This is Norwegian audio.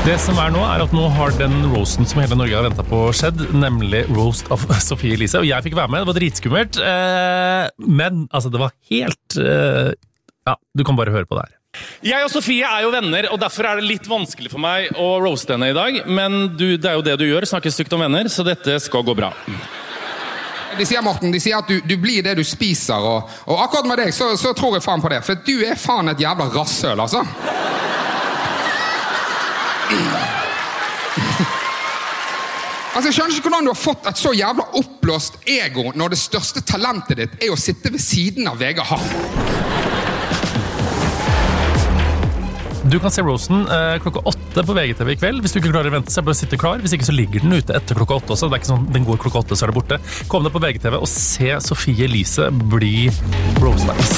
Det som er nå, er at nå har den roasten som hele Norge har venta på, skjedd. Nemlig roast av Sofie Elise. Og jeg fikk være med, det var dritskummelt. Eh, men altså, det var helt eh, Ja, du kan bare høre på det her. Jeg og Sofie er jo venner, og derfor er det litt vanskelig for meg å roaste henne i dag. Men du, det er jo det du gjør, snakke stygt om venner, så dette skal gå bra. De sier Morten, de sier at du, du blir det du spiser, og, og akkurat med deg så, så tror jeg faen på det. For du er faen et jævla rasshøl, altså. Altså, Jeg skjønner ikke hvordan du har fått et så jævla oppblåst ego når det største talentet ditt er å sitte ved siden av Vegard Harm. Du kan se Rosen eh, klokka åtte på VGTV i kveld. Hvis du ikke klarer å vente, så bare sitte klar. Hvis ikke så ligger den ute etter klokka åtte også. Det er ikke sånn den går klokka åtte, så er det borte. Kom deg på VGTV og se Sofie Elise bli snitt.